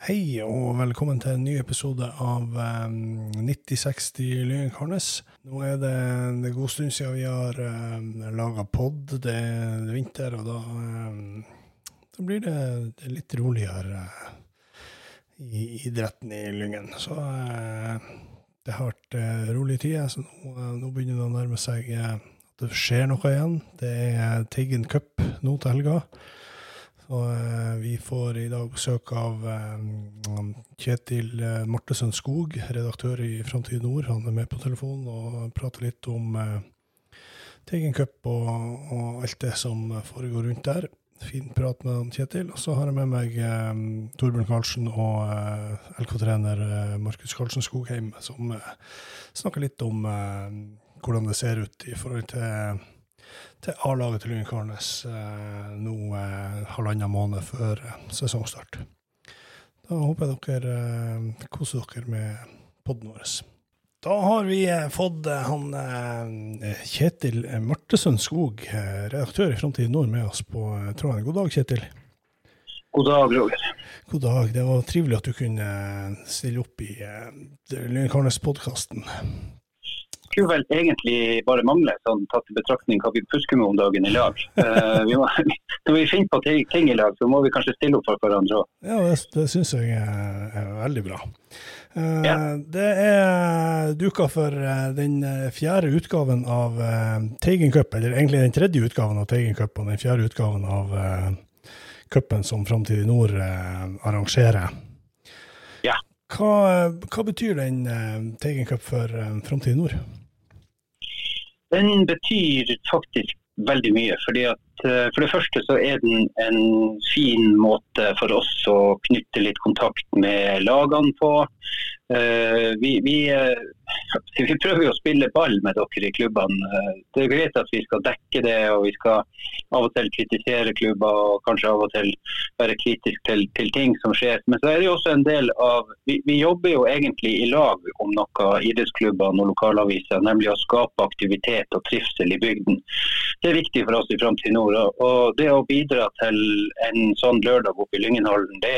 Hei og velkommen til en ny episode av um, 9060 Lyngen Karnes. Nå er det en god stund siden vi har um, laga pod. Det er vinter, og da, um, da blir det, det litt roligere uh, i idretten i Lyngen. Så uh, det har vært uh, rolige tider, så nå, nå, begynner det å nærme seg at det skjer noe igjen. Det er Teigen Cup nå til helga. Og eh, vi får i dag besøk av eh, Kjetil eh, Martesøn Skog, redaktør i Framtid Nord. Han er med på telefonen og prater litt om Teigen Cup og, og, alt det som foregår rundt der. Fin prat med Kjetil. Og så har jeg med meg Torbjørn Karlsen og LK-trener Markus Karlsen Skogheim, som snakker litt om hvordan det ser ut i forhold til til A-laget til Karnes eh, nå eh, halvannen måned før eh, sesongstart. Da håper jeg dere eh, koser dere med podden vår. Da har vi eh, fått eh, han Kjetil Martesund Skog, redaktør i Framtid Nord, med oss på tråden. God dag, Kjetil. God dag, Roger. God dag. Det var trivelig at du kunne stille opp i Lyngen Karnes-podkasten skulle vel egentlig bare mangle, sånn, tatt i betraktning hva vi pusker med om dagen i lag. Uh, vi må, når vi finner på ting i lag, så må vi kanskje stille opp for hverandre òg. Ja, det, det syns jeg er, er, veldig bra. Uh, ja. Det er duka for uh, den fjerde utgaven av Teigen Cup, eller egentlig den tredje utgaven av Teigen Cup og den fjerde utgaven av cupen som Framtid i Nord arrangerer. Hva, hva, betyr den Teigen Cup for Framtid Nord? Den betyr faktisk veldig mye. fordi at eh, For det første så er den en fin måte for oss å knytte litt kontakt med lagene på. Eh, vi, vi, eh, vi, prøver jo å spille ball med dere i klubbene. Det er greit at vi skal dekke det, og vi skal av og til kritisere klubber og kanskje av og til være kritisk til, til ting som skjer. Men så er det jo også en del av Vi, vi jobber jo egentlig i lag om noe, idrettsklubbene og lokalaviser, nemlig å skape aktivitet og trivsel i bygden. Det er viktig for oss i Framtid Nord. Og det å bidra til en sånn lørdag oppe i Lyngenhallen, det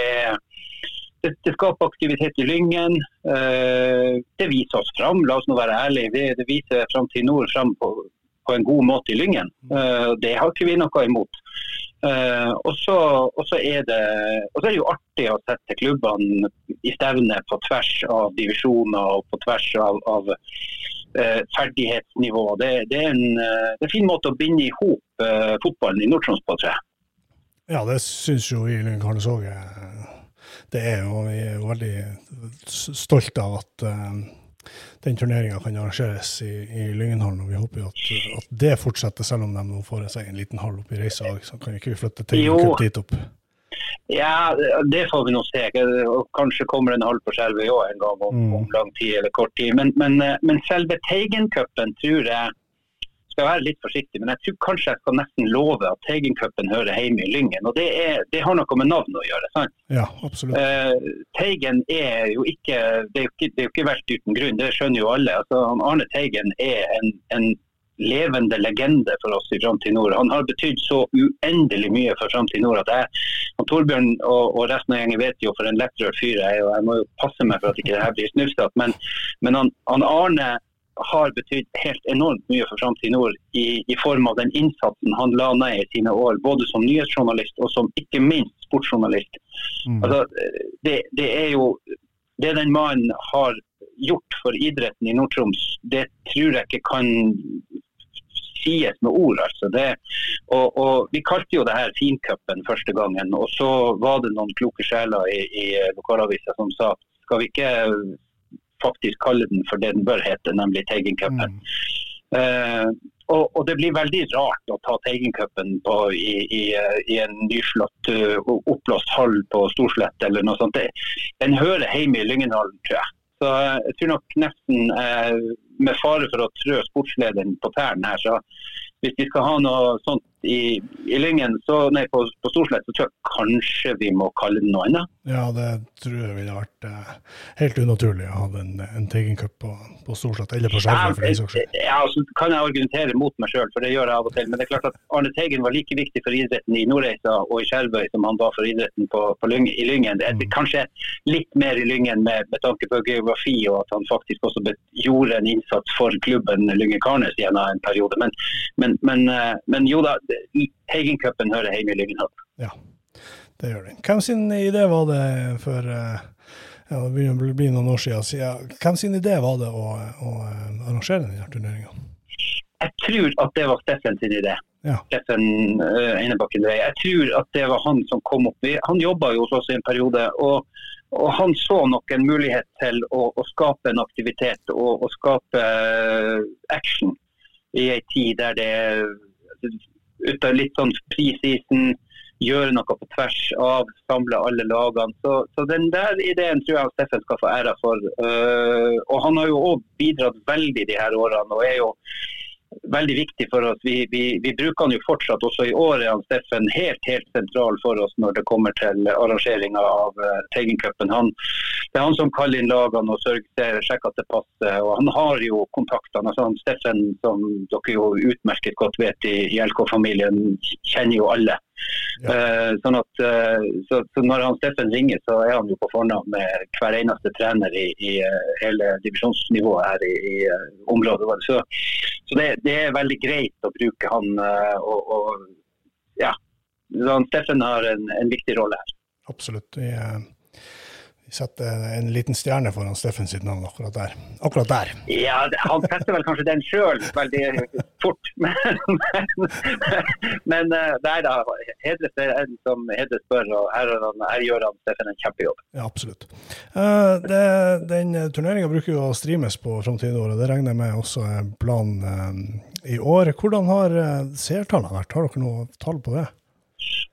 det, det, skaper aktivitet i Lyngen. Eh, det viser oss fram, la oss nå være ærlige. Det, det viser Framtid Nord fram på, på, en god måte i Lyngen. Eh, det har ikke vi noe imot. Eh, og så er, er, det jo artig å sette klubbene i stevne på tvers av divisjoner og på tvers av, av ferdighetsnivå. Det, det, er en, det, er en, fin måte å binde i hop eh, fotballen i Nord-Troms på, tror jeg. Ja, det syns jo vi i Lyngen òg det er jo, vi er jo veldig stolte av at den turneringa kan arrangeres i, i Lyngenhallen. og Vi håper jo at, at, det fortsetter, selv om de nå får seg en liten hall oppe i Reisa. Så kan ikke vi flytte til dit opp? Ja, det får vi nå se. Kanskje kommer en halv på Skjervøy òg en gang om, mm. om, lang tid eller kort tid. Men, men, eh, men selve Teigencupen tror jeg skal være litt forsiktig, men jeg tror kanskje jeg skal nesten love at Teigencupen hører hjemme i Lyngen. og det, er, det, har noe med navnet å gjøre. sant? Ja, absolutt. Uh, Teigen er jo ikke det er jo ikke, det er jo ikke verst uten grunn, det skjønner jo alle. Altså, Arne Teigen er en, en levende legende for oss i Framtid Nord. Han har betydd så uendelig mye for Framtid Nord at jeg og Torbjørn og, og, resten av gjengen vet jo for en lettrørt fyr jeg er. og Jeg må jo passe meg for at ikke det her blir snufsete. Men, men han, han Arne har betydd helt enormt mye for Framtid Nord i, i, form av den innsatsen han la ned i sine år, både som nyhetsjournalist og som ikke minst sportsjournalist. Mm. Altså, det, det, er jo det den mannen har gjort for idretten i Nord-Troms, det tror jeg ikke kan sies med ord. altså. Det, og, og, Vi kalte jo det her Fincupen første gangen, og så var det noen kloke sjeler i, i lokalavisa som sa skal vi ikke faktisk kalle den for det den bør hete, nemlig Teigencupen. Mm. Uh, og, og, det blir veldig rart å ta Teigencupen i, i, i, en nyslått, uh, oppblåst hall på Storslett eller noe sånt. Den hører hjemme i Lyngenhallen, tror jeg. Så jeg tror nok nesten, med fare for å trø sportslederen på tærne her, så hvis vi skal ha noe sånt i, i Lyngen, så, nei, på, på Storslett, så tror jeg kanskje vi må kalle det noe annet. Ja, det tror jeg ville vært eh, helt unaturlig å ha en, en Teigen Cup på, på Storslett, eller på Skjervøy for den saks skyld. Ja, så kan jeg argumentere mot meg sjøl, for det gjør jeg av og til. Men det er klart at Arne Teigen var like viktig for idretten i Nordreisa og i Skjervøy som han var for idretten på, på Lyng, i Lyngen. Det Mm. kanskje litt mer i Lyngen med, med tanke på geografi, og at han faktisk også gjorde en innsats for klubben Lyngen Karnes gjennom en periode. Men, men, men, eh, men jo da, Teigen-cupen hører hjemme i Lyngenhallen. Ja, det gjør den. Hvem sin idé var det for eh, ja, det begynner å bli noen år siden, siden. Hvem sin idé var det å, å eh, arrangere denne turneringa? Jeg tror at det var Steffen sin idé. Ja. Steffen uh, Einebakken Rei. Jeg tror at det var han som kom opp. Han jobba jo hos oss i en periode. og og Han så nok en mulighet til å, å skape en aktivitet og, å skape eh, action i ei tid der det ut av litt sånn preseason, gjøre noe på tvers av, samle alle lagene. Så, så den der ideen tror jeg Steffen skal få æra for. Uh, og han har jo òg bidratt veldig de her årene. og er jo veldig viktig for oss. Vi, vi, vi bruker han jo fortsatt. Også i år er han Steffen helt helt sentral for oss når det kommer til arrangeringa av uh, Teigencupen. Det er han som kaller inn lagene og sørger, sjekker at det passer. og Han har jo kontaktene. Altså, Steffen, som dere jo utmerket godt vet i, i LK-familien, kjenner jo alle. Ja. Uh, sånn at, uh, så, så Når han Steffen ringer, så er han jo på fornavn med hver eneste trener i, i uh, hele divisjonsnivået her i, i området vårt. Så, så det, det er veldig greit å bruke han. og, og ja, så han Steffen har en, en viktig rolle her. Absolutt. Vi, setter en liten stjerne foran Steffen sitt navn akkurat der. Akkurat der. Ja, Han setter vel kanskje den sjøl veldig fort, men, men, men eh, nei da. Hedres er en som hedres bør, og her, er han, her gjør han Steffen en kjempejobb. Ja, absolutt. Eh, det, den turneringa bruker jo å streames på framtidsåret, år, det regner jeg med også er planen eh, i år. Hvordan har seertallene vært? Har dere noe tall på det?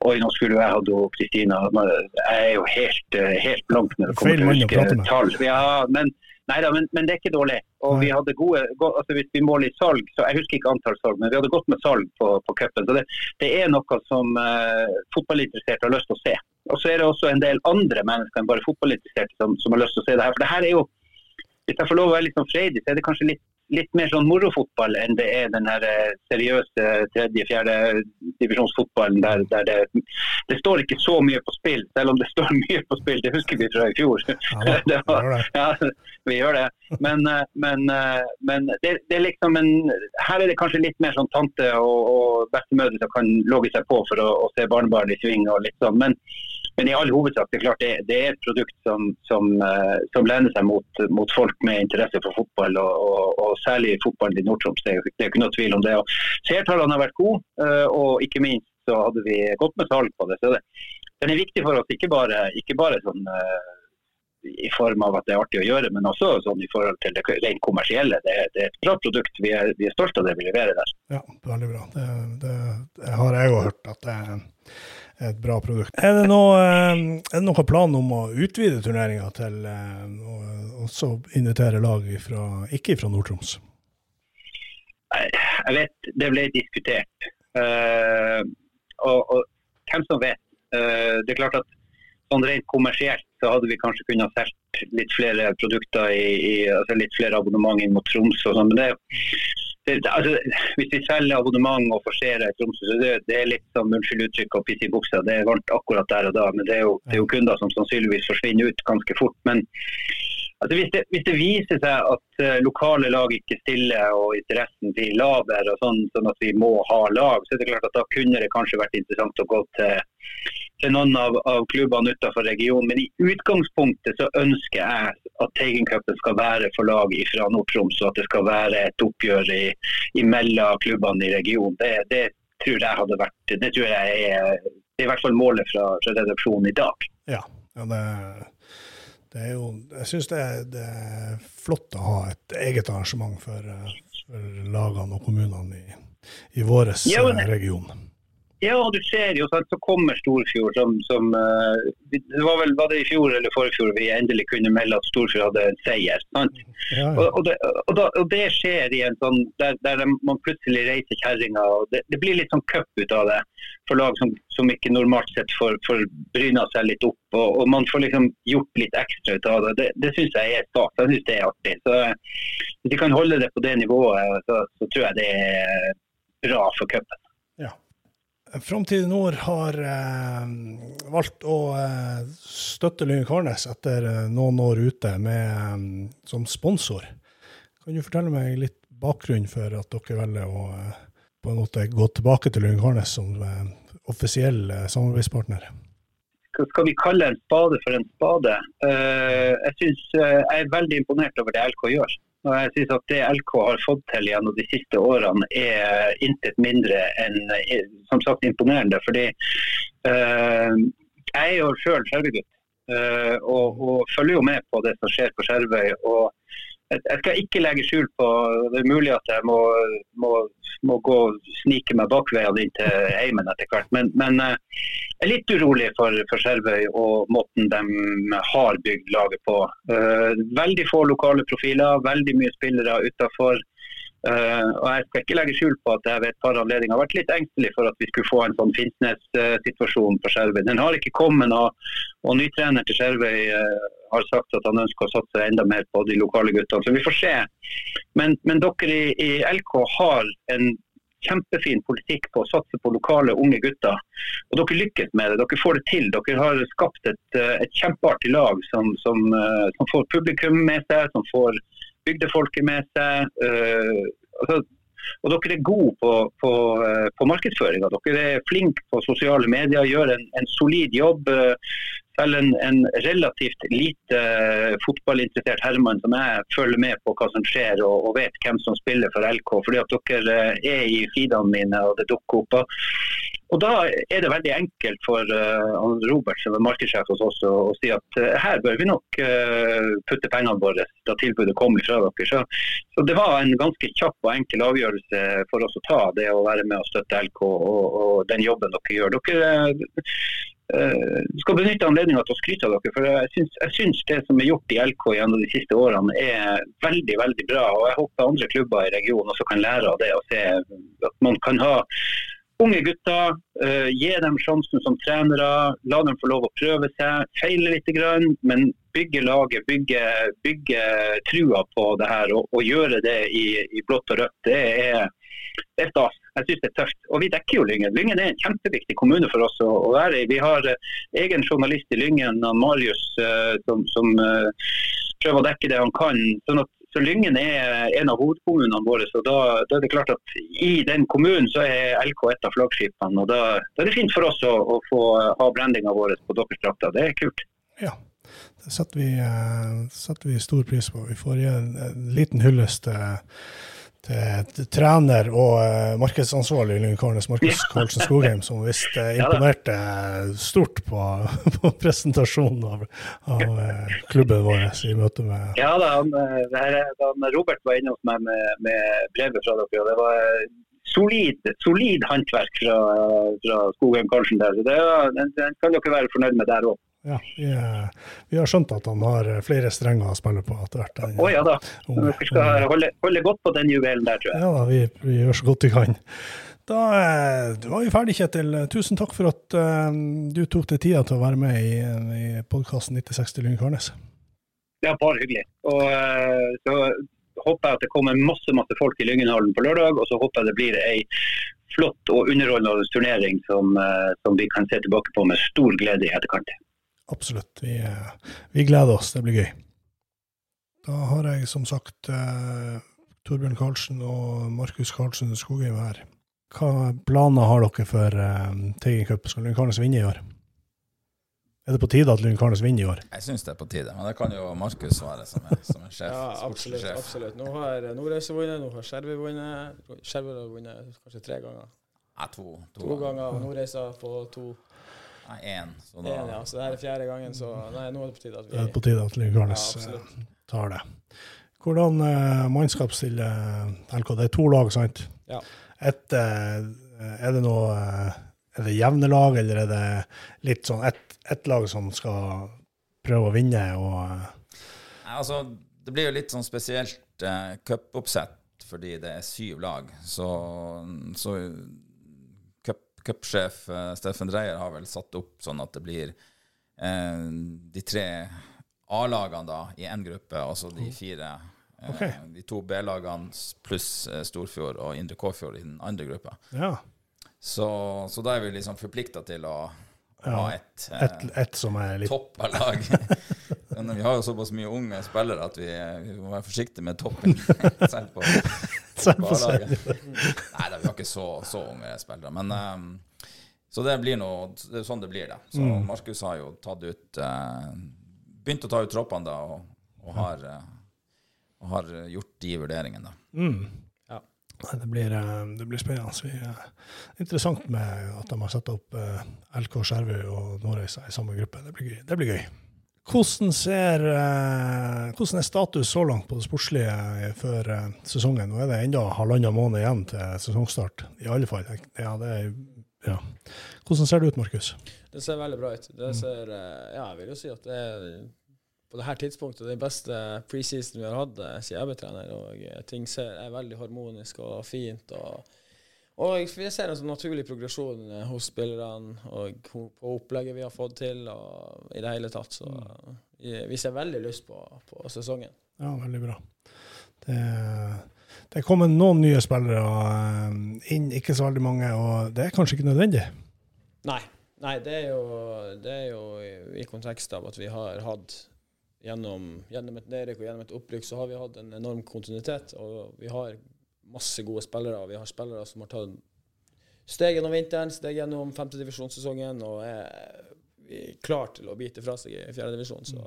Oi, nå skulle jeg hatt jo Kristina. Jeg er jo helt, eh, helt blank når det Feil kommer mann til å prate med. tall. Ja, men, neida, men, men det er ikke dårlig. Og Nei. vi hadde gode, go, altså Hvis vi måler i salg, så jeg husker ikke antall salg, men vi hadde gått med salg på, på cupen. Så det, det er noe som uh, fotballinteresserte har lyst til å se. Og så er det også en del andre mennesker enn bare fotballinteresserte som, som har lyst til å se det her. For det her er jo, hvis jeg får lov å være litt sånn freidig, så er det kanskje litt, litt mer sånn morofotball enn det er den her eh, seriøse tredje, fjerde divisjonsfotballen der, der det, det står ikke så mye på spill, selv om det står mye på spill. Det husker vi fra i fjor. Ja, Det var- ja, vi gjør det. Men, eh, men, eh, men det, det er liksom en, her er det kanskje litt mer sånn tante og, og bestemødre som kan logge seg på for å, å se barnebarn i sving og litt sånn. Men, men i all hovedsak, det er klart det, det er et produkt som, som, eh, som lener seg mot, mot folk med interesse for fotball, og, og, og særlig fotballen i Nord-Troms. Det, det er ikke noe tvil om det. Og Seertallene har vært gode, eh, og ikke minst så hadde vi gått med tall på det. Så det, den er viktig for oss, ikke bare, ikke bare sånn eh, i form av at det er artig å gjøre, men også sånn i forhold til det rent kommersielle. Det, det er et bra produkt. Vi er, vi er stolte av det vi leverer der. Ja, veldig bra. Det, det, det har jeg òg hørt, at det er et bra produkt. Er det, noe, eh, er det noen plan om å utvide turneringa til eh, å invitere lag ifra, ikke fra Nord-Troms? Jeg vet det ble diskutert. Uh, og, og hvem som vet. Uh, det er klart at sånn rent kommersielt så hadde vi kanskje kunnet solgt litt flere produkter i, i altså litt flere abonnement inn mot Tromsø og sånn. Men det, det, det- altså, hvis vi selger abonnement og forserer i Tromsø, så det, det er litt som unnskyld uttrykk og piss i buksa. Det er varmt akkurat der og da, men det er, jo, det er jo kunder som sannsynligvis forsvinner ut ganske fort. Men Altså hvis, det, hvis det viser seg at uh, lokale lag ikke stiller og interessen blir lavere, og sånn, sånn at vi må ha lag, så er det klart at da kunne det kanskje vært interessant å gå til, til noen av, av klubbene utenfor regionen. Men i utgangspunktet så ønsker jeg at Teigencupen skal være for lag fra Nord-Troms, og at det skal være et oppgjør i, imellom klubbene i regionen. Det, det tror jeg hadde vært Det tror jeg er, det er i hvert fall målet fra, fra redaksjonen i dag. Ja, ja det, det er jo Jeg syns det, det er flott å ha et eget arrangement for, eh, for lagene og kommunene i, i vår Ja, men- region. Ja, og du ser jo sant, så kommer Storfjord som, som uh, Det var vel var det i fjor eller forfjor vi endelig kunne melde at Storfjord hadde en seier. sant? Ja, ja. Og, og, det, og, da, og det skjer i en sånn der, der man plutselig reiser kjerringa. det, det blir litt sånn cup ut av det for lag som, som ikke normalt sett får, får bryna seg litt opp. Og, og, man får liksom gjort litt ekstra ut av det. Det, det syns jeg er stas. Jeg syns det er artig. Så eh, Hvis vi kan holde det på det nivået, så, så tror jeg det er bra for cupen. Framtid Nord har eh, valgt å eh, støtte Lyngen Karnes etter eh, noen år ute med, eh, som sponsor. Kan du fortelle meg litt bakgrunn for at dere velger å eh, på en måte gå tilbake til Lyngen Karnes som eh, offisiell samarbeidspartner? Skal vi kalle en spade for en spade? Jeg, synes, jeg er veldig imponert over det LK gjør. Og jeg synes at Det LK har fått til gjennom de siste årene er intet mindre enn eh, som sagt imponerende. fordi uh, Jeg er jo sjøl skjervegutt uh, og, og følger jo med på det som skjer på Skjervøy. og jeg skal ikke legge skjul på Det er mulig at jeg må, må, må gå og snike meg bakveiene inn til heimen etter hvert. Men, men eh, jeg er litt urolig for, for Skjervøy og måten de har bygd laget på. Eh, veldig få lokale profiler, veldig mye spillere utafor. Og Jeg skal ikke legge skjul på at jeg ved et par anledninger har vært litt engstelig for at vi skulle få en sånn Finnsnes-situasjon på Skjervøy. Den har ikke kommet, og, og nytrener til Skjervøy uh, har sagt at han ønsker å satse enda mer på de lokale guttene. Så vi får se. Men, men dere i, i LK har en kjempefin politikk på å satse på lokale unge gutter. Og dere lykkes med det. Dere får det til. Dere har skapt et, eh, et kjempeartig lag som, som, uh, som, får publikum med seg, som får bygdefolket med seg. Uh, altså, og dere er gode på, på, uh, på markedsføringa. Dere er flinke på sosiale medier, gjør en, en solid jobb. Uh, selv en, en relativt lite uh, fotballinteressert herremann som jeg følger med på hva som skjer og, og vet hvem som spiller for LK. fordi at dere uh, er i feedene mine og det dukker opp. Og Da er det veldig enkelt for uh, Robert som er markedssjef hos oss å, si at her bør vi nok putte pengene våre da tilbudet kom fra dere. Så, så, Det var en ganske kjapp og enkel avgjørelse for oss å ta, det å være med og støtte LK og, og den jobben dere gjør. Dere Uh, skal benytte anledningen til å skryte av dere. for Jeg syns, jeg syns det som er gjort i LK gjennom de siste årene er veldig veldig bra. og Jeg håper andre klubber i regionen også kan lære av det. og se At man kan ha unge gutter, uh, gi dem sjansen som trenere. La dem få lov å prøve seg, feile litt, men bygge laget, bygge, bygge trua på det her og, og gjøre det i, i blått og rødt. Det er det er stas. Jeg syns det er tøft. Og vi dekker jo Lyngen. Lyngen er en kjempeviktig kommune for oss å, være i. Vi har uh, egen journalist i Lyngen, Marius, uh, som, som uh, prøver å dekke det han kan. sånn at så Lyngen er en av hovedkommunene våre. så da, da, er det klart at I den kommunen så er LK et av flaggskipene. og Da, da er det fint for oss å, å få ha brandinga vår på deres drakter. Det er kult. Ja, det setter vi, setter vi, stor pris på. Vi får gi en, en liten hyllest til trener og uh, markedsansvarlig i Lyngkornes, Markus Karlsen Skogheim, som visst uh, imponerte stort på, på presentasjonen av, av uh, klubben vår i møte med Ja da, han, han Robert var inne hos meg med, med, brevet fra dere. og det var solid, solid håndverk fra, fra Skogheim Karlsen der. så det, den, den kan dere være fornøyd med der òg. Ja, vi, vi, har skjønt at han har flere strenger å spille på etter hvert. Å oh, ja da. Vi skal holde, holde, godt på den juvelen der, tror jeg. Ja da, vi, vi, gjør så godt vi kan. Da var vi ferdig, Kjetil. Tusen takk for at uh, du tok deg tida til å være med i, i podkasten 9060 Lyngen Karnes. Ja, bare hyggelig. Og uh, så håper jeg at det kommer masse masse folk i Lyngenhallen på lørdag, og så håper jeg det blir ei flott og underholdende turnering som, uh, som vi kan se tilbake på med stor glede i etterkant absolutt. Vi, vi, gleder oss. Det blir gøy. Da har jeg som sagt eh, Torbjørn Karlsen og Markus Karlsen Skogheim her. Hva planer har dere for eh, Teigen Cup? Skal Lundkarnes vinne i år? Er det på tide at Lundkarnes vinner i år? Jeg syns det er på tide, men det kan jo Markus svare, som er, som er sjef. ja, absolutt, absolutt. Nå har Nordreise vunnet, nå har Skjervøy vunnet. Skjervøy har vunnet kanskje tre ganger. Ja, to, to, to ganger. ganger. Nordreisa på to. Nei, én. Så, da... en, ja. så det her er fjerde gangen, så nei, nå er det på tide at vi Det er på tide at Lyngarnes ja, eh, tar det. Hvordan eh, mannskap stiller LK? Det er to lag, sant? Ja. Et, uh, er det noe er det jevne lag, eller er det litt sånn ett et lag som skal prøve å vinne? og... eh, Nei, altså, det blir jo litt sånn spesielt eh, cupoppsett fordi det er syv lag. Så, så cupsjef eh, Steffen Dreyer har vel satt opp sånn at det blir eh, de tre A-lagene da i én gruppe, altså de fire eh, Ok. De to B-lagene pluss eh, Storfjord og Indre Kåfjord i den andre gruppa. Ja. Så, så da er vi liksom forplikta til å Ja, ha et, eh, Et, et som er litt topp av lag. Men vi har jo såpass mye unge spillere at vi, vi må være forsiktige med toppen. Selv på, Selv på A-laget. Nei, da, vi har ikke så, så unge spillere. Men um, Så det blir noe Det er sånn det blir, da. Så Mm. Markus har jo tatt ut uh, Begynt å ta ut troppene da, og, og, har, uh, og har gjort de vurderingene, da. Mm. Ja. Det blir, eh, det blir spennende. Vi, uh, interessant med at de har satt opp LK Skjervøy og Nordreisa i samme gruppe. Det blir gøy. Det blir gøy. Hvordan, ser, eh, hvordan er status så langt på det sportslige før eh, sesongen? Nå er det enda halvannen måned igjen til sesongstart, i alle fall. Ja, det er, ja. Hvordan ser det ut, Markus? Det ser veldig bra ut. Det ser, eh, ja, jeg vil jo si at det er på det her tidspunktet den beste preseason vi har hatt siden jeg ble trener. Og ting ser, er veldig harmonisk og fint. Og, og vi ser en sånn naturlig progresjon eh, hos spillerne og på opplegget vi har fått til. og i det hele tatt. Så vi, vi ser veldig lyst på, på sesongen. Ja, veldig bra. Det, det er kommet noen nye spillere eh, inn, ikke så veldig mange, og det er kanskje ikke nødvendig. Nei, nei det, er jo, det er jo i, i kontekst av at vi har hatt gjennom, gjennom et nedrykk og gjennom et opprykk, så har vi hatt en enorm kontinuitet. Og vi har masse gode spillere. Vi har spillere som har tatt steg gjennom vinteren, steg gjennom femtedivisjonssesongen og er klar til å bite fra seg i fjerdedivisjon. Så,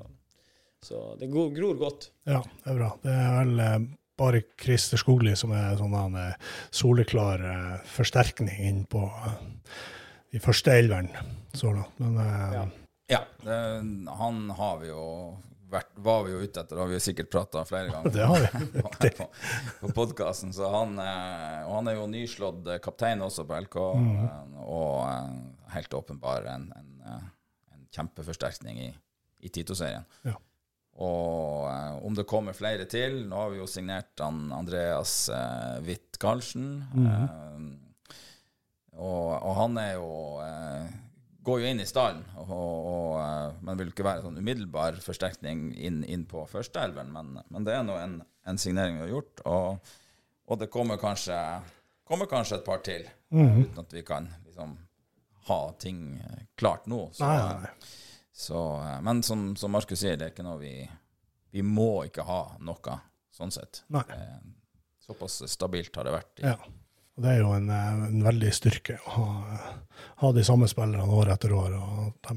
så det gror godt. Ja, det er bra. Det er vel eh, bare Christer Skogli som er sånn en eh, soleklar eh, forsterkning inn på eh, de første elveren så langt. Men eh, Ja. Ja, det, han har vi jo vært, var vi jo ute etter, og vi jo sikkert prata flere ganger det har vi. på, på, podkasten. Så han, eh, og han er jo nyslått eh, kaptein også på LK, mm. og eh, helt åpenbar en, en, en kjempeforsterkning i, i Tito-serien. Ja. Og om det kommer flere til Nå har vi jo signert han Andreas Witt Karlsen. Mm. og, og han er jo går jo inn i stallen, eh, men vil ikke være sånn umiddelbar forsterkning inn, inn på førsteelveren. Men, men det er nå en, en signering vi har gjort, og, og det kommer kanskje, kommer kanskje et par til, eh, uten at vi kan liksom ha ting eh, klart nå. Så, Nei, nei. Så, eh, men som, som Markus sier, det er ikke noe vi Vi må ikke ha noe, sånn sett. Nei. Såpass stabilt har det vært. I, Ja. Og det er jo en, eh, en veldig styrke å ha, ha de samme spillerne år etter år. og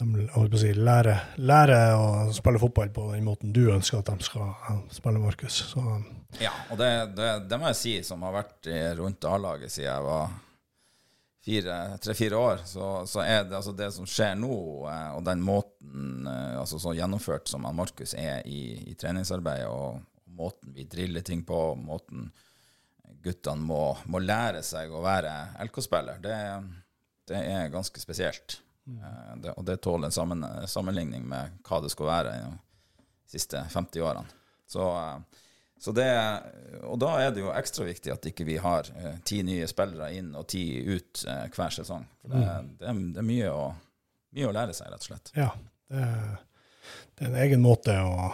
de, de si, lærer, lærer å spille fotball på den måten du ønsker at de skal eh, spille, Markus. Så Ja, og det, det, det må jeg si, som har vært rundt A-laget siden jeg var tre-fire år, så, så er det altså det som skjer nå, eh, og den måten eh, altså så gjennomført som Markus er i, i treningsarbeidet, og måten vi driller ting på, måten guttene må, må lære seg å være LK-spiller, det, det er ganske spesielt. Eh, Det, og det tåler en sammen, sammenligning med hva det skal være de siste 50 årene. Så, eh, så det, og da er det jo ekstra viktig at ikke vi har eh, ti nye spillere inn og ti ut hver sesong. For det, det, er, det er mye å, mye å lære seg, rett og slett. ja, det, det er en egen måte å,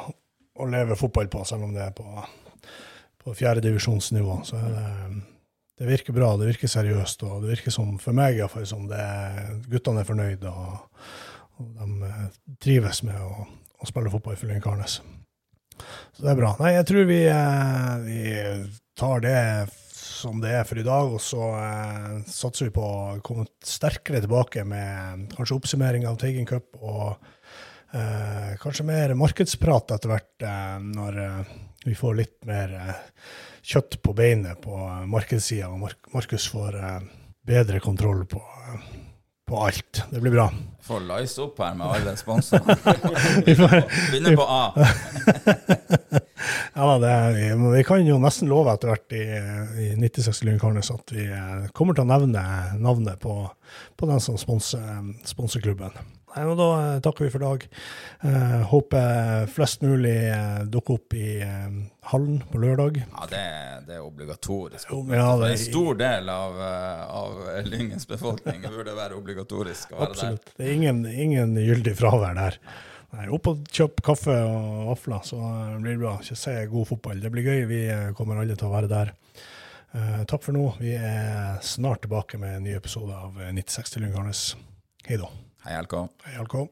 å leve fotball på, selv om det er på, på fjerdedivisjonsnivå. Så det, det virker bra, det virker seriøst, og det virker som, for meg iallfall, som det guttene er fornøyde, og, og de eh, trives med å, å spille fotball for Lynkarnes. Så det er bra. Nei, jeg tror vi, eh, vi tar det som det er for i dag, og så eh, satser vi på å komme sterkere tilbake med kanskje oppsummering av Teigen Cup og eh, kanskje mer markedsprat etter hvert, eh, når eh, vi får litt mer eh, kjøtt på beinet på eh, markedssida, og Markus får eh, bedre kontroll på, på alt. Det blir bra. Får lice opp her med alle sponsorene. Begynner på A. Ja, det vi, Vi kan jo nesten love etter hvert i, i 96 Lynkarnes at vi kommer til å nevne navnet på, på den som sponser klubben. Og Da eh, takker vi for dag. Eh, håper flest mulig eh, dukker opp i eh, hallen på lørdag. Ja, det, det er obligatorisk. Ja, det- En stor del av, eh, av Lyngens befolkning burde være obligatorisk å være der. Absolutt. Det er ingen, ingen gyldig fravær der. Nei, Opp og kjøp kaffe og vafler, så eh, blir det bra. Ikke se god fotball. Det blir gøy. Vi eh, kommer alle til å være der. Eh, takk for nå. Vi er snart tilbake med en ny episode av eh, 9060 Lyngkarnes. Hei da. Hei, LK. Hei, LK.